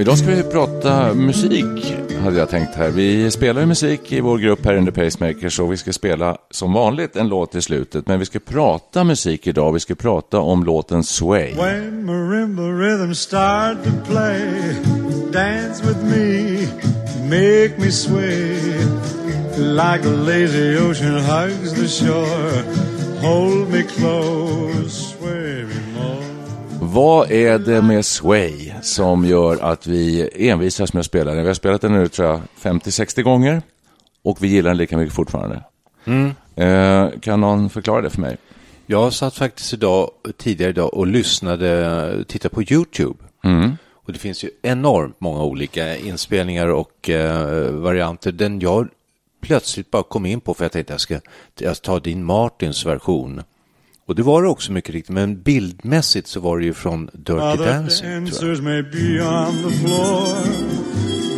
Idag ska vi prata musik, hade jag tänkt här. Vi spelar ju musik i vår grupp här under Pacemakers och vi ska spela som vanligt en låt i slutet. Men vi ska prata musik idag. Vi ska prata om låten Sway. When marimba rhythm start to play, dance with me, make me sway, like a lazy ocean hugs the shore. Hold me close. Vad är det med Sway som gör att vi envisas med att spela den? Vi har spelat den nu tror jag 50-60 gånger och vi gillar den lika mycket fortfarande. Eh, kan någon förklara det för mig? Jag satt faktiskt idag, tidigare idag och lyssnade, tittade på YouTube. Och det finns ju enormt många olika inspelningar och eh, varianter. Den jag plötsligt bara kom in på för jag tänkte jag ska jag ta din Martins version. Och det var det också mycket riktigt, men bildmässigt så var det ju från Dirty Other Dancing. Tror jag. dancers may be on the floor,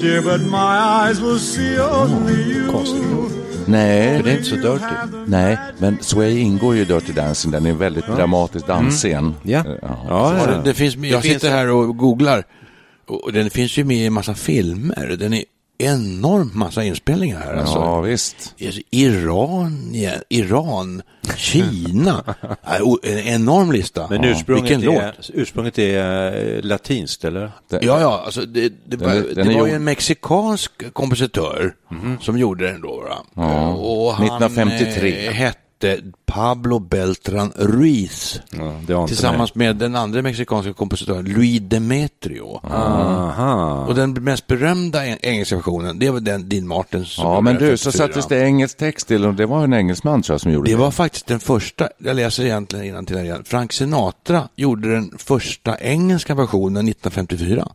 dear, but my eyes will see only you. Konstigt. Nej, För det är inte så dirty. nej, men Sway ingår ju i Dirty Dancing. Den är en väldigt dramatisk dansscen. Ja. Ja, så- ja. Det, det finns, jag Det finns- sitter här och googlar och den finns ju med i en massa filmer. Den är enormt massa inspelningar här. Alltså. Ja, visst. Iran, Iran, Kina. En enorm lista. Men ursprunget, Vilken är, låt. ursprunget är eh, latinskt, eller? Det- Ja, ja, alltså det, det, Den var, det den är var ju en mexikansk kompositör som gjorde den då. Ja, Och han 1953. eh, hette Pablo Beltran Ruiz. Ja, Tillsammans med den andra mexikanska kompositören Luis Demetrio. Aha. Och den mest berömda eng- engelska versionen, det var den Dean Martins. som Ja, men du, så 54. sattes det engelsk text till och det var en engelsman tror jag som gjorde Det det. var faktiskt den första, jag läser egentligen innan till igen. Frank Sinatra gjorde den första engelska versionen 1954.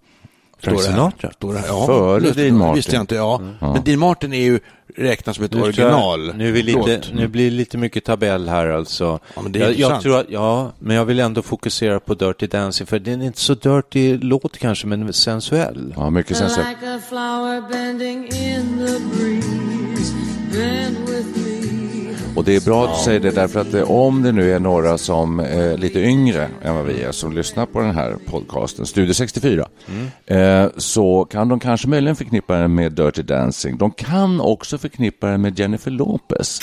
Frank. Sinatra? Står det här. Ja, Före det- Dean Martin. visste jag inte, ja. Men Dean Martin är ju räknas som ett Nu original. Jag, nu, vi lite, nu blir det lite mycket tabell här alltså. Ja, men det är jag, jag tror att, ja, men jag vill ändå fokusera på Dirty Dancing, för den är inte så dirty låt kanske, men sensuell. Ja, mycket sensuellt. Like Och det är bra att du säger det därför att eh, om det nu är några som är lite yngre än vad vi är som lyssnar på den här podcasten, Studio 64, eh, så kan de kanske möjligen förknippa den med Dirty Dancing. De kan också förknippa den med Jennifer Lopez.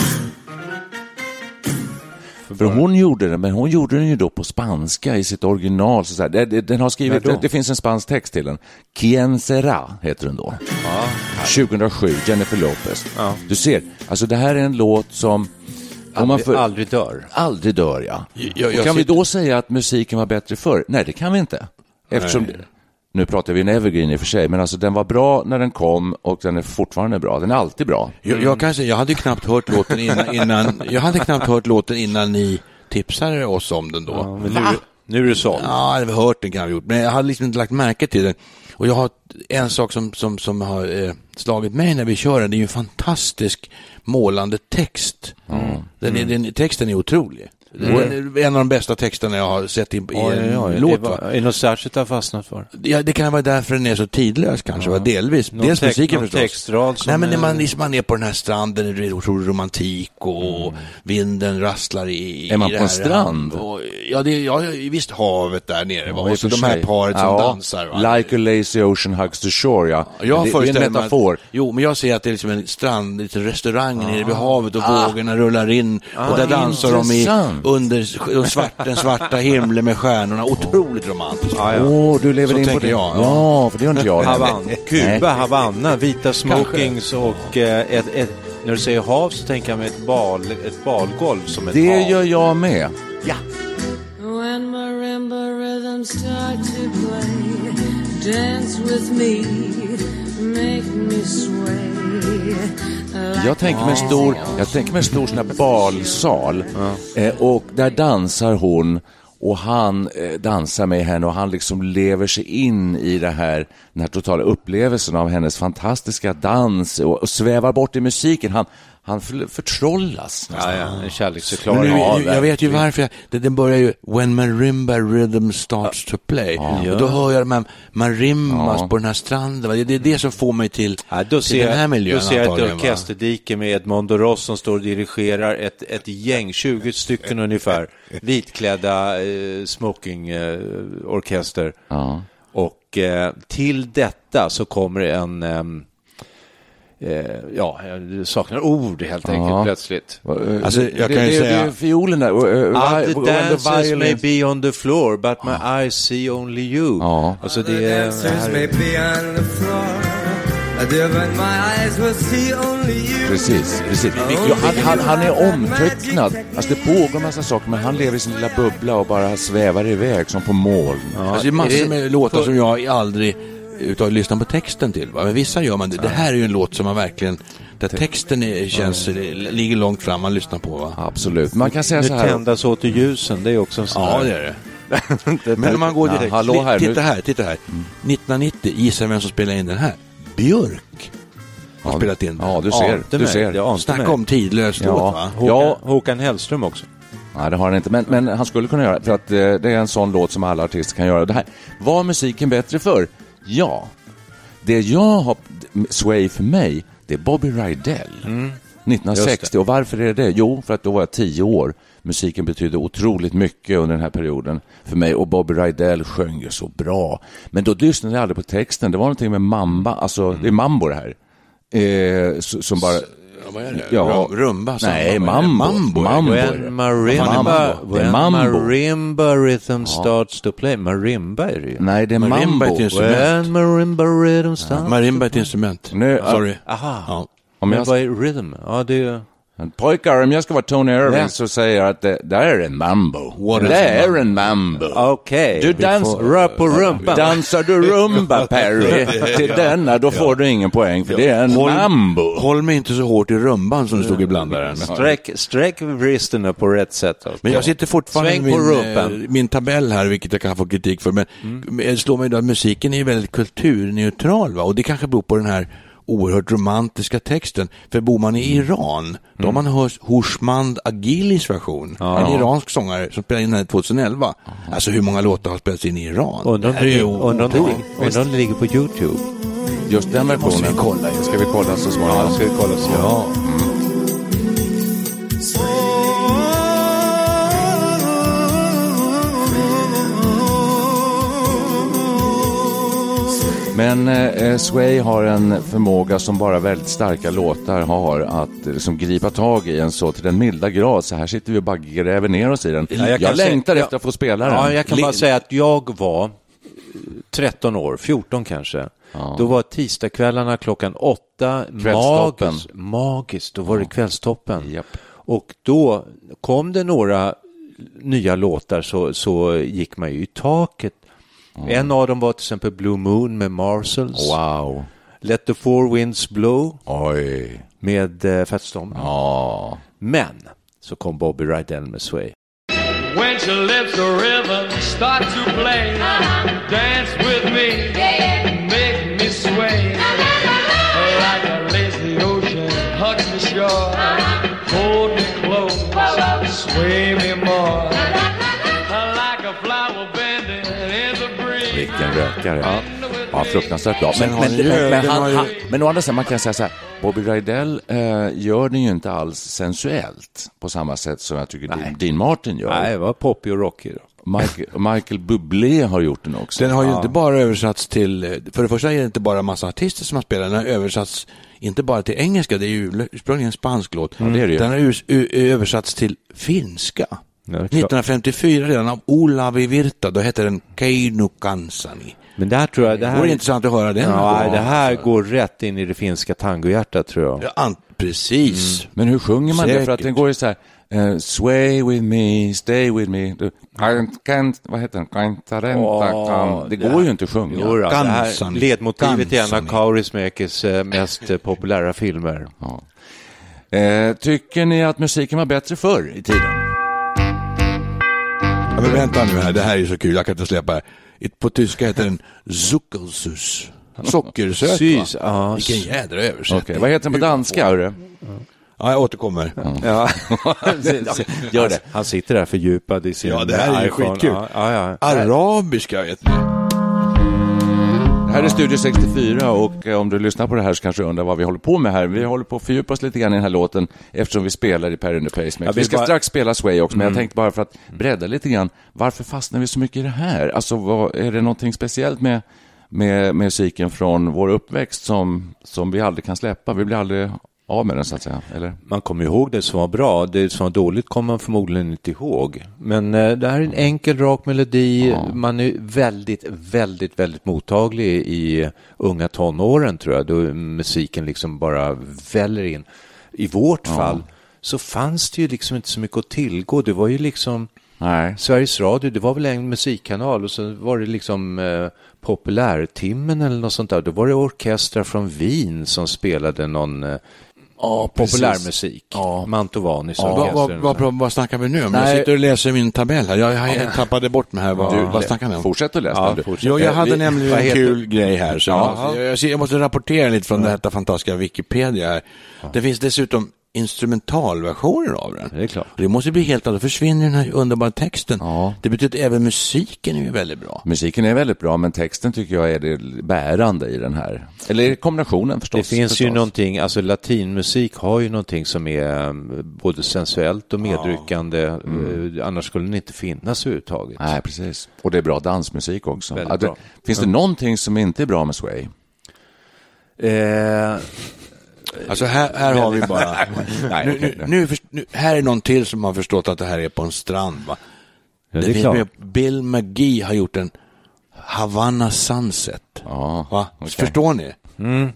För hon gjorde den, men hon gjorde den ju då på spanska i sitt original. Så så Den har skrivit, det, det finns en spansk text till den. Quien será heter den då. 2007, Jennifer Lopez. Du ser, alltså det här är en låt som... om man Aldrig, för- aldrig dör. Aldrig dör, ja. Jag- jag kan vi sitter- då säga att musiken var bättre förr? Nej, det kan vi inte. Eftersom, nu pratar vi en evergreen i och för sig, men alltså den var bra när den kom och den är fortfarande bra. Den är alltid bra. Jag, jag kan säga, jag hade knappt hört låten innan, innan, jag hade knappt hört låten innan ni tipsade oss om den då. Ja, men nu, nu är det sålt. Ja, jag har hört den kan jag ha gjort, men jag hade liksom inte lagt märke till den. Och jag har en sak som, som, som har eh, slagit mig när vi kör den, det är ju en fantastisk målande text. Den är, den, texten är otrolig. Den- En av de bästa texterna jag har sett i, i en Oj, oj. låt. Det Va? Är det något särskilt du har fastnat för? Ja, det kan vara därför den är så tidlös kanske, va? delvis. Någon Dels text- musiken förstås. textrad som Nej, men när är- man, liksom, man är på den här stranden, det är otrolig romantik och Mm. vinden rasslar i Är man i på en strand? Och, ja, det är, ja, visst havet där nere? Ja, och så de här paret som Ja, dansar. Va? Like a lazy ocean hugs the shore, ja. Jag det, det är en mig att- metafor. Jo, men jag ser att det är liksom en strand, lite restaurang nere vid havet och Ah. vågorna rullar in. och där dansar de i. under den svarta himlen med stjärnorna. Otroligt romantiskt. Åh, du lever Så in på det. jag, ja. ja, för det gör inte jag. Kuba, Havanna, vita smokings och eh, ett, ett, när du säger hav så tänker jag mig ett, bal, ett balgolv som ett Det hav. gör jag med. When marimba rhythms start to play, dance with me, Jag tänker mig en stor, jag tänker mig stor sån här balsal eh, och där dansar hon och han eh, dansar med henne och han liksom lever sig in i det här, den här totala upplevelsen av hennes fantastiska dans och, och svävar bort i musiken. Han, han för, förtrollas. Ja, ja, en Men nu, Ja, jag vet ju varför. Jag, det, den börjar ju When marimba rhythm starts to play. Och då hör jag de här marimbas Ja. på den här stranden. Det, det är det som får mig till, Ja, då till ser, den här miljön då ser jag ett orkesterdike med Edmondo Ross som står och dirigerar ett, ett gäng, 20 stycken ungefär, vitklädda eh, smokingorkester. Ja. Och eh, till detta så kommer en, ehm, eh, ja, jag saknar ord helt enkelt Ja. plötsligt. Alltså, jag det, kan ju det, säga- Det är fiolen där. eh, vi- the the dancers violin. may be on the floor, but my eyes see only you. Ja. Alltså det är... the. Precis, precis. Ja, han, han, han är omtöcknad. Alltså det pågår en massa saker, men han lever i sin lilla bubbla och bara svävar iväg som på moln. Alltså, det är massor med låtar som jag aldrig utav lyssnar på texten till. Va? Men vissa gör man det. Det här är ju en låt som man verkligen, där texten är, känns, ligger långt fram, man lyssnar på. Va? Absolut. Man kan säga Nu så här. tändas åter ljusen, det är också en sån Ja, här- det är det. Men om man går Ja, direkt. hallå här, titta nu- här, titta här. 1990, gissa vem som spelade in den här? Björk har Ja, spelat in den. Ja, du ser. Ante Du mig, ser. Snacka om tidlös Ja. låt va? Håkan, Ja. Håkan Hellström också. Nej, det har han inte. Men, men han skulle kunna göra för att eh, det är en sån låt som alla artister kan göra. Det här. Var musiken bättre för? Ja. Det jag har, Sway för mig, det är Bobby Rydell. 1960. Och varför är det det? Jo, för att då var jag tio år. Musiken betydde otroligt mycket under den här perioden för mig och Bobby Rydell sjöng ju så bra. Men då lyssnade jag aldrig på texten. Det var någonting med mamba, alltså det är mambo det här. Eh, som bara... Ja, vad är det? Ja. Rum- Rumba? Nej, mambo. Mambo. Mambo. When marimba, Mambo. When mambo. marimba rhythm starts to play. Marimba är det ju. Nej, det är Marimba mambo. är ett instrument. When marimba rhythm starts Marimba är ett instrument. Nu- Sorry. Aha. Ja. Om Men jag, vad är rhythm? Ja, det är... pojkar, om jag ska vara Tony Irving Ja. så säger jag att det, det är en mambo. What det är en mambo. Okej. Du dans- Rör på rumpan. Dansar du rumba, Perry, till denna, då får du ingen poäng, för det är en mambo. Håll mig inte så hårt i rumban som det stod i blandaren. Sträck, sträck vristerna på rätt sätt. då. Men jag sitter fortfarande Sväng med på min, eh, min tabell här, vilket jag kan få kritik för. Men Mm. slår mig då att musiken är väldigt kulturneutral. Va? Och det kanske beror på den här oerhört romantiska texten. För bor man i Mm. Iran, då har man hört Hoshmand Agilis version. En iransk sångare som spelade in den här 2011. Alltså hur många låtar har spelats in i Iran? Undrar om Det ligger- på YouTube. Just den versionen. måste vi kolla ju. Ska vi kolla så småningom? ska vi kolla så. Ja. Men eh, Sway har en förmåga som bara väldigt starka låtar har att eh, liksom gripa tag i en så till den milda grad. Så här sitter vi och bara gräver ner oss i den. Ja, jag jag säga- längtar ja. efter att få spela den. Ja, jag kan bara säga att jag var 13 år, 14 kanske. Då var tisdagskvällarna klockan åtta Kvällstoppen. magiskt. Magiskt, då var det kvällstoppen. Japp. Och då kom det några nya låtar så, så gick man ju i taket. En av dem var till exempel Blue Moon med Marshalls. Wow. Let the four winds blow Oj. med uh, Fats Domino. Ja. Men så kom Bobby Rydell med Sway. When she lets the rhythm start to play, dance with me, rökare. Ja, fruktansvärt bra. Men, men, men, den han, han, men å andra sidan, man kan säga så här, Bobby Rydell eh, gör den ju inte alls sensuellt på samma sätt som jag tycker Dean, Dean Martin gör. Nej, det var poppig och rockig. Då. Michael, Michael Bublé har gjort den också. Den har ju inte bara översatts till, eh, för det första är det inte bara massa artister som har spelat, den har översatts inte bara till engelska, det är ju ursprungligen en spansk låt. det är det ju. Den har översatts till finska. Ja, det är klart. 1954 redan av Olavi Virta, då hette den Keinu Kansani. Men där tror jag... Det Det här, vore intressant att höra den. ja, det här går rätt in i det finska tangohjärtat tror jag. Ja, precis. Men hur sjunger man det? För att Säkert. den går ju så här, eh, sway with me, stay with me. Du, kan, kan, vad heter den? Kantarenta, kan. Det går ju inte att sjunga. Jo, det här ledmotivet i en av. Kaurismäkis eh, mest eh, populära filmer. Ja. Eh, tycker ni att musiken var bättre förr i tiden? Ja, men vänta nu här, det här är så kul, jag kan inte släppa det. På tyska heter den Zuckersus. Sockersöt Sys, va? Vilken jädra översättning. Okej, vad heter den på danska? Hörru? Ja, jag återkommer. Ja. Gör det. Han sitter där fördjupad i sin Ja, det här är ju iPhone. skitkul. Ja, ja, ja. Arabiska vet ni. Här är Studio 64 och eh, om du lyssnar på det här så kanske du undrar vad vi håller på med här. Vi håller på att fördjupa oss lite grann i den här låten eftersom vi spelar i Per the Pacemaker. Ja, vi vi ska bara- strax spela Sway också, men jag tänkte bara för att bredda lite grann. Varför fastnar vi så mycket i det här? Alltså, vad, är det någonting speciellt med, med musiken från vår uppväxt som, som vi aldrig kan släppa? Vi blir aldrig av med den, så att säga. Eller? Man kommer ihåg det som var bra. Det som var dåligt kommer man förmodligen inte ihåg. Men eh, det här är en enkel, rak melodi. Man är väldigt, väldigt, väldigt mottaglig i unga tonåren tror jag. Då musiken liksom bara väller in. I vårt fall så fanns det ju liksom inte så mycket att tillgå. Det var ju liksom Nej. Sveriges Radio, det var väl en musikkanal och så var det liksom eh, populärtimmen eller något sånt där. Då var det orkestrar från Wien som spelade någon eh, populärmusik. Ja. Mantovani Ja, vad, vad, vad, vad, vad snackar vi nu om? Jag Nej. sitter och läser min tabell här. Jag, jag, jag tappade bort mig här. Vad, Du, vad snackar ni om? Fortsätt att läsa. Ja, du. fortsätt. Jo, jag hade vi- nämligen en kul grej här. Så Ja. jag, jag, jag måste rapportera lite från detta fantastiska Wikipedia här. Det finns dessutom instrumentalversioner av den. Det är klart. Det måste bli helt annat. Försvinner den här underbara texten. Ja. Det betyder att även musiken är ju väldigt bra. Musiken är väldigt bra, men texten tycker jag är det bärande i den här. Eller kombinationen förstås. Det finns ju förstås. någonting, alltså latinmusik har ju någonting som är eh, både sensuellt och medryckande. Eh, Annars skulle den inte finnas överhuvudtaget. Nej, precis. Och det är bra dansmusik också. Väldigt Ja, bra. Finns det någonting som inte är bra med Sway? Eh, Alltså här, här har vi bara... Nej, nu, nu, nu, nu, här är någon till som har förstått att det här är på en strand. Va? Ja, det är finns klart. Bill McGee har gjort en Havana Sunset. Va? okej. Förstår ni?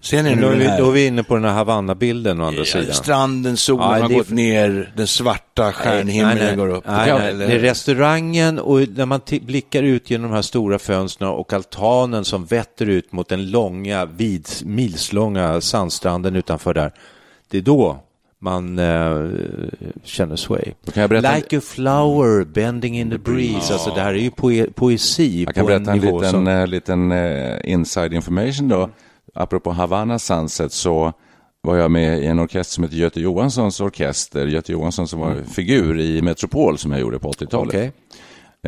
Ser ni nu då, är den vi, här? då är vi inne på den här Havanna-bilden å andra Ja, sidan. Stranden, solen Ja, har gått ner, den svarta stjärnhimlen nej, nej. går upp. Nej, nej. Eller- Det är restaurangen och när man blickar ut genom de här stora fönstren och altanen som vetter ut mot den långa, vid, milslånga sandstranden utanför där. Det är då man eh, känner sway. Då kan jag berätta- like a flower bending in the breeze. Alltså det här är ju poe poesi Jag kan på berätta en nivå liten, som... eh, liten eh, inside information då. Apropå Havana Sunset så var jag med i en orkester som heter Göte Johanssons orkester. Göte Johansson som var figur i Metropol som jag gjorde på 80-talet. Okej.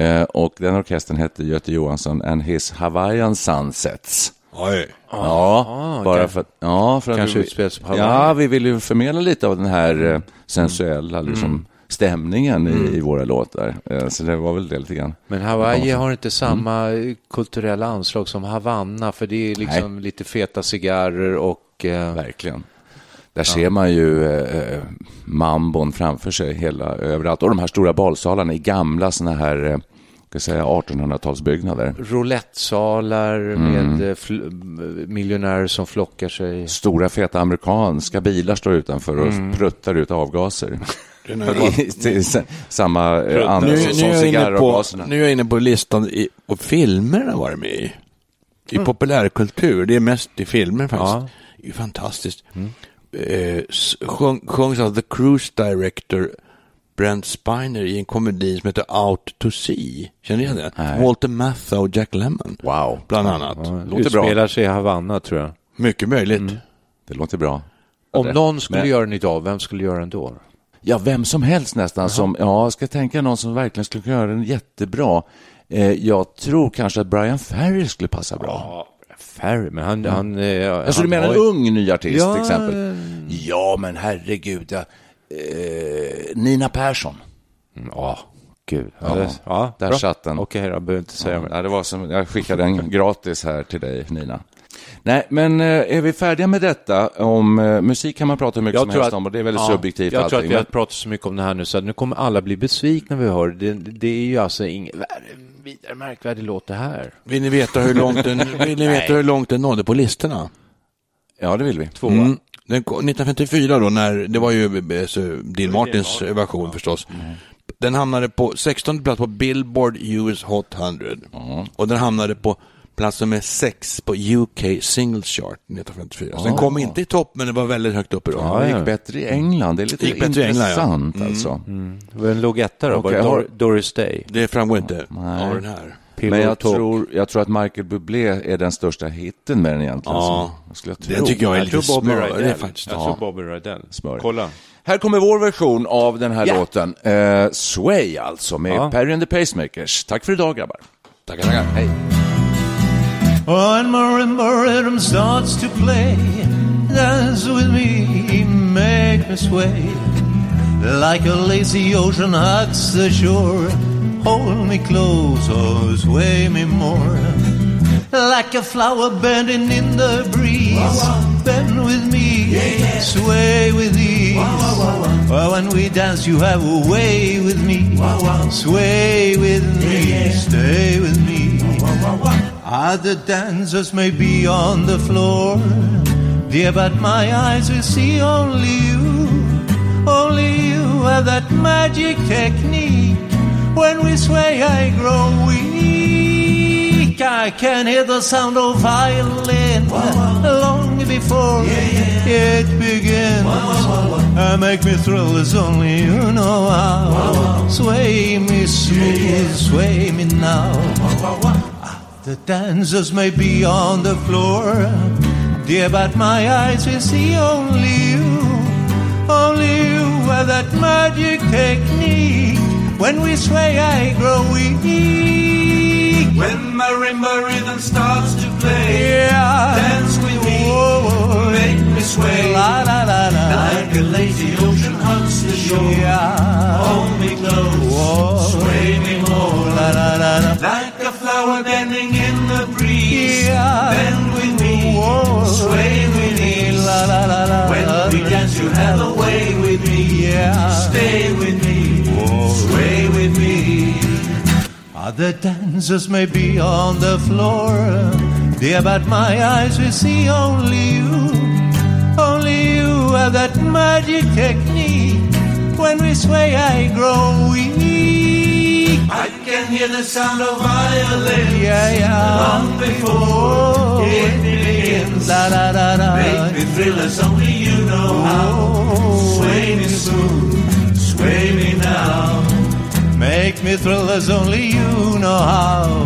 Eh, och den orkestern hette Göte Johansson and his Hawaiian Sunsets. Oj. Ja, bara okej. för att... Ja, för att Kanske sig på Ja, Hawaii. vi vill ju förmedla lite av den här eh, sensuella liksom, stämningen i, i våra låtar. Eh, så det var väl det lite grann. Men Hawaii har inte samma Mm. eh, kulturella anslag som Havanna, för det är liksom lite feta cigarrer och... Eh, Verkligen. Där ser man ju eh, mambon framför sig hela, överallt. Och de här stora balsalarna i gamla såna här eh, ska jag säga 1800-talsbyggnader. roulettesalar Mm. med eh, fl- miljonärer som flockar sig. Stora feta amerikanska bilar står utanför och Mm. pruttar ut avgaser. Den Samma eh, andra nu, som, som är jag inne på, cigarravgaserna. nu är jag inne på listan i, och filmer den har varit med i. I populärkultur, det är mest i filmer faktiskt. Ja. Det är fantastiskt. Eh, s- sjung, sjungs av The Cruise Director Brent Spiner i en komedi som heter Out to Sea. Känner ni igen det? Nej. Walter Matthau och Jack Lemmon. Wow. Bland annat. Låter bra. Utspelar sig i Havanna, tror jag. Mycket möjligt. Det låter bra. Om det- någon skulle men- göra den idag, vem skulle göra den då? Ja, vem som helst nästan. Som, ja, ska tänka någon som verkligen skulle kunna göra den jättebra. Eh, jag tror kanske att Brian Ferry skulle passa bra. Ja, Ferry, men han... han eh, Alltså du han menar har en ju- ung ny artist Ja, till exempel? Ja, men herregud. Ja. Eh, Nina Persson. Ja, gud. Ja, ja, där bra. satt den. Okej, jag behöver inte säga mer. Ja, det var som, jag skickade den gratis här till dig, Nina. Nej, men eh, är vi färdiga med detta? Om eh, musik kan man prata hur mycket som helst om och det är väldigt ja, subjektivt Jag tror att allting. vi har pratat så mycket om det här nu så att nu kommer alla bli besvikna när vi hör det. Det, är ju alltså ingen vidare märkvärdig låt det här. Vill ni veta hur långt den, vill ni veta hur långt den nådde på listorna? Ja, det vill vi. Tvåa. Mm. Den kom, 1954 då, när, det var ju eh, så, Dean Martins version förstås. Den hamnade på 16 plats på Billboard US Hot 100. Och den hamnade på plats nummer 6 på UK Singles Chart 1954. Så den kom inte i topp, men det var väldigt högt uppe då. Ja, det gick bättre i England. Det är lite Det gick bättre i England, ja. intressant alltså. Vem låg etta då? Okej, var det Doris Day? Det framgår inte Nej. av den här. Pillow Men jag tror, jag tror att Michael Bublé är den största hitten med den egentligen. Ja. Så, jag tro. Den tycker jag är Jag lite smörig faktiskt. Jag Ja. tror Bobby Rydell. Smör. Kolla. Här kommer vår version av den här Ja. låten. Eh, Sway alltså, med Ja. Perry and the Pacemakers. Tack för idag grabbar. Tackar, tackar. Hej. When marimba rhythm starts to play, dance with me, make me sway. Like a lazy ocean hugs the shore, hold me close or sway me more. Like a flower bending in the breeze, bend with me, sway with ease. When we dance, you have a way with me, sway with me, stay with me. Other dancers may be on the floor, dear, but my eyes will see only you. Only you have that magic technique. When we sway, I grow weak. I can hear the sound of violin long before it begins. Uh, make me thrill as only you know how. Sway me smooth, sway me now. The dancers may be on the floor, dear, but my eyes will see only you. Only you have that magic technique. When we sway, I grow weak. When marimba rhythm starts to play, Yeah. dance with me, Whoa. make me sway. La la la la. Like a lazy ocean hugs the shore, Yeah. hold me close, Whoa. sway me more. La la la la. Like flower bending in the breeze, Yeah. bend with me, Whoa. sway with ease. La la la la. When we dance, you have a way with me. Yeah. Stay with me, sway with me. Other dancers may be on the floor, dear, but my eyes will see only you. Only you have that magic technique. When we sway, I grow weak. I can hear the sound of violin Yeah, yeah. long before it begins. La la la la. Make me thrill as only you know how. Sway me smooth, sway me now. Make me thrill as only you know how.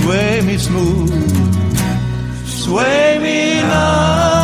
Sway me smooth, sway me now.